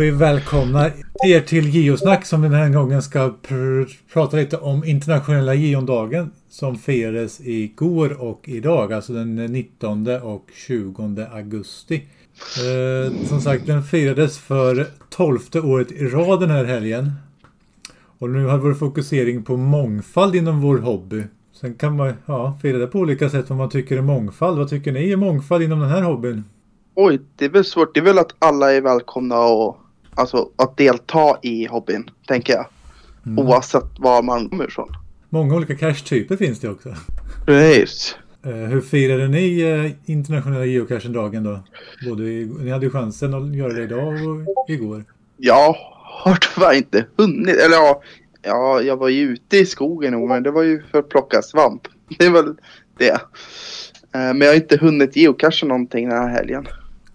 Vi välkomnar er till Geosnack som den här gången ska pr prata lite om internationella geondagen som firades igår och idag, alltså den 19 och 20 augusti. Eh, som sagt, den firades för tolfte året i rad den här helgen. Och nu har vår fokusering på mångfald inom vår hobby. Sen kan man ja, fira det på olika sätt vad man tycker är mångfald. Vad tycker ni är mångfald inom den här hobbyn? Oj, det är väl svårt. Det är väl att alla är välkomna och alltså att delta i hobbyn, tänker jag. Mm. Oavsett var man kommer ifrån. Många olika cache-typer finns det också. Precis. Eh, hur firade ni eh, internationella geocachen-dagen då? Både ni hade ju chansen att göra det idag och igår. Jag har tyvärr inte hunnit. Eller ja, ja, jag var ju ute i skogen men det var ju för att plocka svamp. Det är väl det. Eh, men jag har inte hunnit geocacha någonting den här helgen.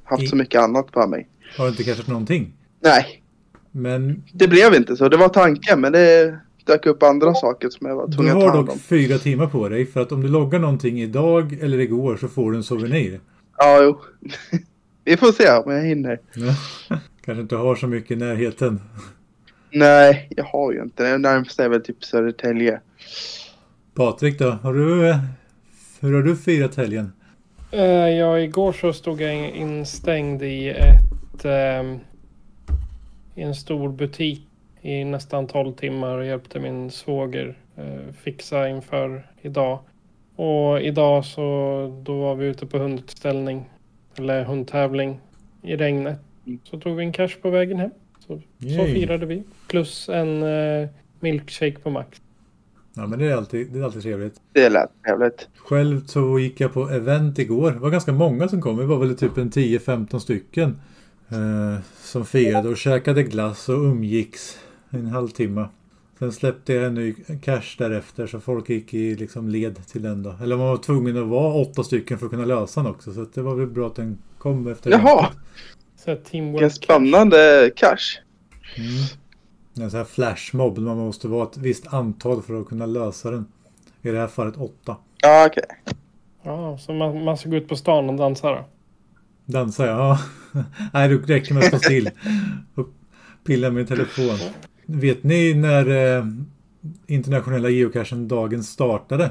Haft I... så mycket annat för mig. Har du inte cachat någonting? Nej. Men... Det blev inte så. Det var tanken men det dök upp andra saker som jag var tvungen att ta hand om. Du har dock fyra timmar på dig för att om du loggar någonting idag eller igår så får du en souvenir. Ja, jo. Vi får se om jag hinner. Kanske inte har så mycket i närheten. Nej, jag har ju inte det. Närmast är väl typ Södertälje. Patrik då? Har du, hur har du firat helgen? Uh, ja, igår så stod jag instängd i ett... Um, I en stor butik i nästan 12 timmar och hjälpte min svåger uh, fixa inför idag. Och idag så då var vi ute på hundutställning. Eller hundtävling i regnet. Så tog vi en cash på vägen hem. Så, så firade vi. Plus en uh, milkshake på Max. Ja men det är alltid, det är alltid trevligt. Det lät trevligt. Själv så gick jag på event igår. Det var ganska många som kom. Det var väl typ en 10-15 stycken. Eh, som firade och käkade glass och umgicks en halvtimme. Sen släppte jag en ny cash därefter så folk gick i liksom led till den då. Eller man var tvungen att vara åtta stycken för att kunna lösa den också. Så det var väl bra att den kom efter Jaha! Så Vilken spännande cash. Mm. En sån här flashmob. Man måste vara ett visst antal för att kunna lösa den. I det här fallet åtta. Ja, okej. Okay. Ja, så man, man ska gå ut på stan och dansa då? Dansa, ja. Nej, det räcker med att stå still. Och pilla med telefon. Vet ni när eh, internationella geocachen-dagen startade?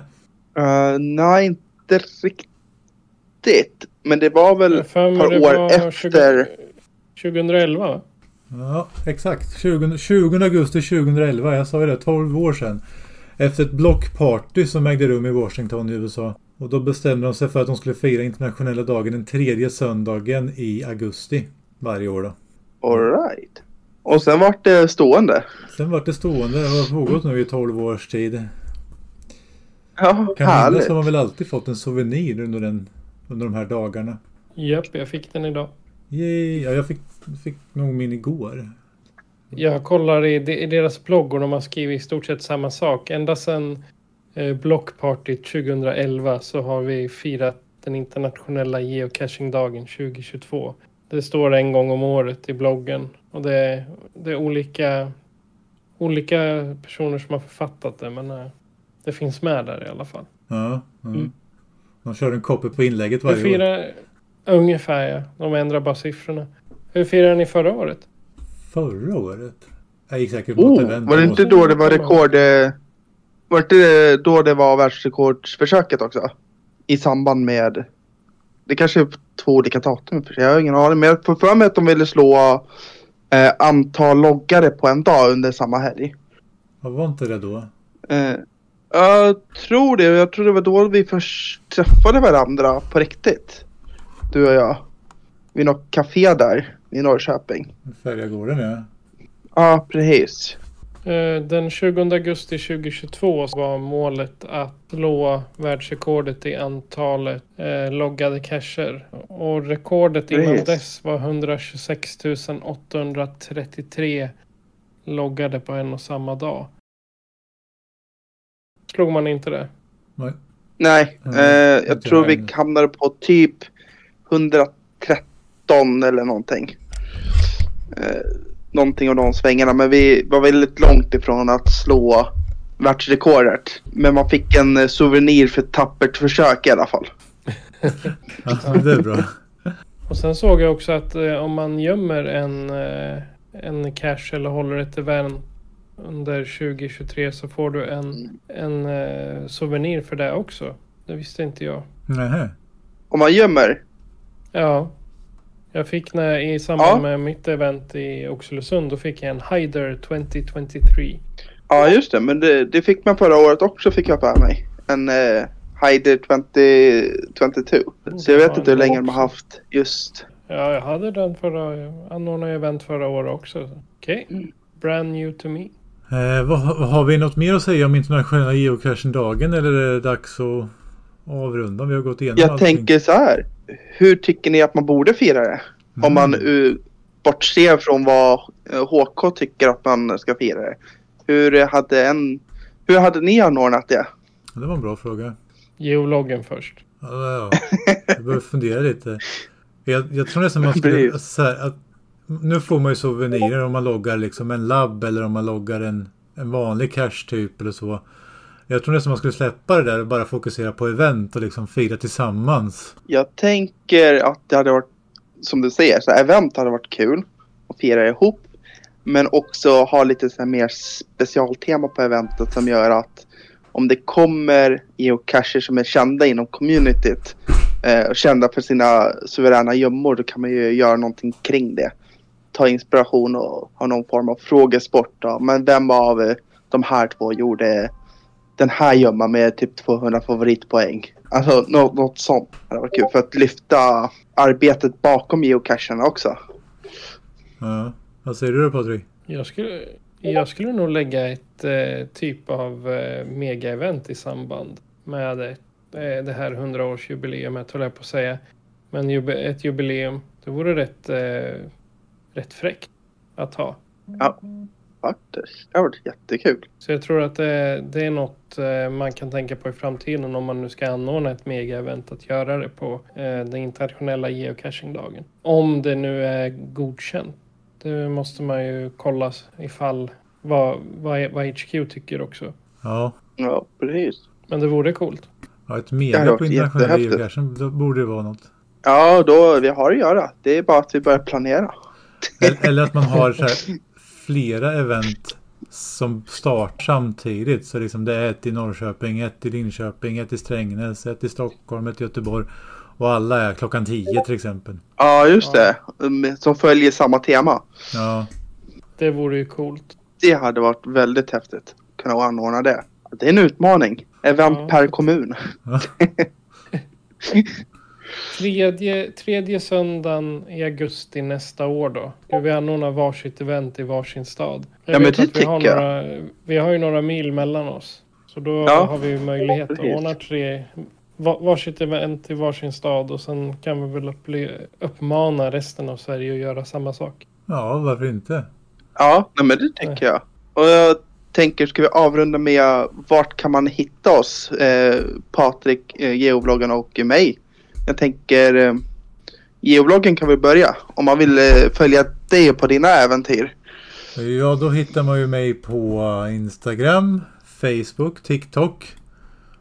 Uh, nej, inte riktigt. Men det var väl ett par år efter. 20, 2011 va? Ja, exakt. 20, 20 augusti 2011. Jag sa ju det, 12 år sedan. Efter ett blockparty som ägde rum i Washington i USA. Och då bestämde de sig för att de skulle fira internationella dagen den tredje söndagen i augusti varje år då. Alright. Och sen vart det stående. Sen vart det stående. Det har pågått nu i 12 års tid. Ja, kan härligt. minnas har man väl alltid fått en souvenir under, den, under de här dagarna. Japp, jag fick den idag. Yay. Ja, jag fick, fick nog min igår. Jag kollar i, i deras blogg och de har skrivit i stort sett samma sak. Ända sedan Blockparty 2011 så har vi firat den internationella geocaching-dagen 2022. Det står en gång om året i bloggen och det är, det är olika, olika personer som har författat det men eh, det finns med där i alla fall. Ja, mm. Mm. De kör en copy på inlägget varje firar, år. Ungefär ja. De ändrar bara siffrorna. Hur firade ni förra året? Förra året? Jag gick säkert på oh. Var det inte då det var rekord... Var det då det var världsrekordsförsöket också? I samband med... Det kanske är två olika datum för sig. Jag har ingen aning. Men jag får för mig att de ville slå eh, antal loggare på en dag under samma helg. Vad var inte det då? Eh, jag tror det. Jag tror det var då vi först träffade varandra på riktigt. Du och jag. Vid något café där i Norrköping. Färjagården ja. Ja, precis. Eh, den 20 augusti 2022 var målet att slå världsrekordet i antalet eh, loggade cacher. Och rekordet precis. innan dess var 126 833 loggade på en och samma dag. Slog man inte det? Nej. Nej, mm, eh, jag tror vi hamnade på typ 113 eller någonting. Eh, någonting av de svängarna. Men vi var väldigt långt ifrån att slå världsrekordet. Men man fick en eh, souvenir för ett tappert försök i alla fall. ja, det är bra. Och sen såg jag också att eh, om man gömmer en, eh, en cash eller håller ett event under 2023 så får du en, en eh, souvenir för det också. Det visste inte jag. Nähä. Om man gömmer. Ja. Jag fick när, i samband Ja. med mitt event i Oxelösund, då fick jag en Hider 2023. Ja, just det. Men det, det fick man förra året också fick jag för mig. En eh, Hider 2022. Så jag vet inte hur länge de har haft just. Ja, jag hade den förra, anordnade event förra året också. Okej. Mm. Brand new to me. Eh, vad, har vi något mer att säga om internationella geocachen-dagen eller är det dags att avrunda? Vi har gått igenom Jag allting. tänker så här. Hur tycker ni att man borde fira det? Om man Mm. uh, bortser från vad eh, HK tycker att man ska fira det. Hur hade, en, hur hade ni anordnat det? Det var en bra fråga. Geologgen först. Ja, ja. Jag behöver fundera lite. Jag, jag tror nästan man skulle... Så här, att, nu får man ju souvenirer om man loggar liksom en labb eller om man loggar en, en vanlig cache typ eller så. Jag tror nästan man skulle släppa det där och bara fokusera på event och liksom fira tillsammans. Jag tänker att det hade varit, som du säger, så event hade varit kul att fira ihop. Men också ha lite så här mer specialtema på eventet som gör att om det kommer geocacher som är kända inom communityt eh, och kända för sina suveräna gömmor då kan man ju göra någonting kring det. Ta inspiration och ha någon form av frågesport. Då. Men vem av eh, de här två gjorde den här gömman med typ 200 favoritpoäng? Alltså något, något sånt hade varit kul för att lyfta arbetet bakom geocacherna också. Ja. Vad säger du då Patrik? Jag skulle, jag skulle nog lägga ett eh, typ av eh, mega-event i samband med eh, det här 100-årsjubileumet, höll jag på att säga. Men jube, ett jubileum, det vore rätt, eh, rätt fräckt att ha. Faktiskt. Det har varit jättekul. Så jag tror att det, det är något eh, man kan tänka på i framtiden om man nu ska anordna ett mega-event att göra det på eh, den internationella geocachingdagen. Om det nu är godkänt. Det måste man ju kolla ifall vad, vad, vad HQ tycker också. Ja. Ja, precis. Men det vore coolt. Ja, ett mega på internationella geocachen. Då borde det vara något. Ja, då vi har att göra. Det är bara att vi börjar planera. Eller, eller att man har så här, flera event som startar samtidigt. Så liksom det är ett i Norrköping, ett i Linköping, ett i Strängnäs, ett i Stockholm, ett i Göteborg. Och alla är klockan 10 till exempel. Ja, just Ja. det. Som följer samma tema. Ja, Det vore ju coolt. Det hade varit väldigt häftigt. Kunna anordna det. Det är en utmaning. Event Ja. per kommun. Tredje, tredje söndagen i augusti nästa år då. Ska vi anordna varsitt event i varsin stad? Jag Ja, men det vi har tycker jag. Några, vi har ju några mil mellan oss. Så då Ja, har vi ju möjlighet att ordna tre va- varsitt event i varsin stad och sen kan vi väl upply, uppmana resten av Sverige att göra samma sak. ja varför inte? Ja, nej, men det tänker jag. Och jag tänker, ska vi avrunda med vart kan man hitta oss? Eh, Patrik, eh, Geobloggen och mig. Jag tänker, eh, Geobloggen kan vi börja. Om man vill eh, följa dig på dina äventyr. Ja, då hittar man ju mig på Instagram, Facebook, TikTok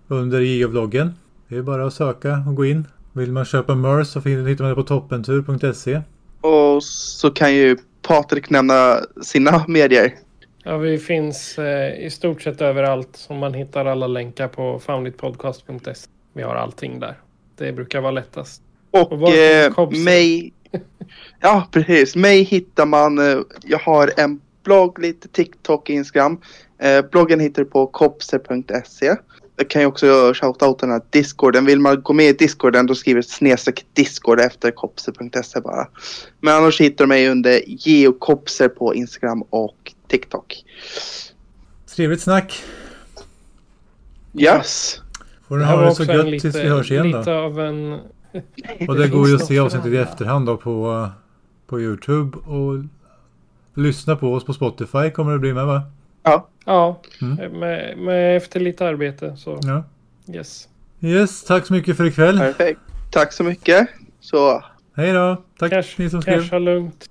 under geovloggen. Det är bara att söka och gå in. Vill man köpa merch så hittar man det på toppentur.se. Och så kan ju Patrik nämna sina medier. Ja, vi finns eh, i stort sett överallt som man hittar alla länkar på founditpodcast.se. Vi har allting där. Det brukar vara lättast. Och Och eh, mig... Ja, precis. Mig hittar man... Eh, jag har en blogg, lite TikTok, Instagram. Eh, bloggen hittar du på kopser.se. Jag kan ju också shoutouta den här discorden. Vill man gå med i discorden då skriver snedstreck discord efter kopser.se bara. Men annars hittar du mig under geokopser på Instagram och TikTok. Trevligt snack. Yes. Får här ha det så gött lite, tills vi hörs igen lite då. av en... Och det går ju att se avsnittet i efterhand då på, på Youtube. Och lyssna på oss på Spotify kommer det bli med va? Ja, Mm. med, med efter lite arbete så Ja. yes. Yes, tack så mycket för ikväll. Perfekt. Tack så mycket. Så Hej då. Tack Cash, ni som skrev. casha lugnt.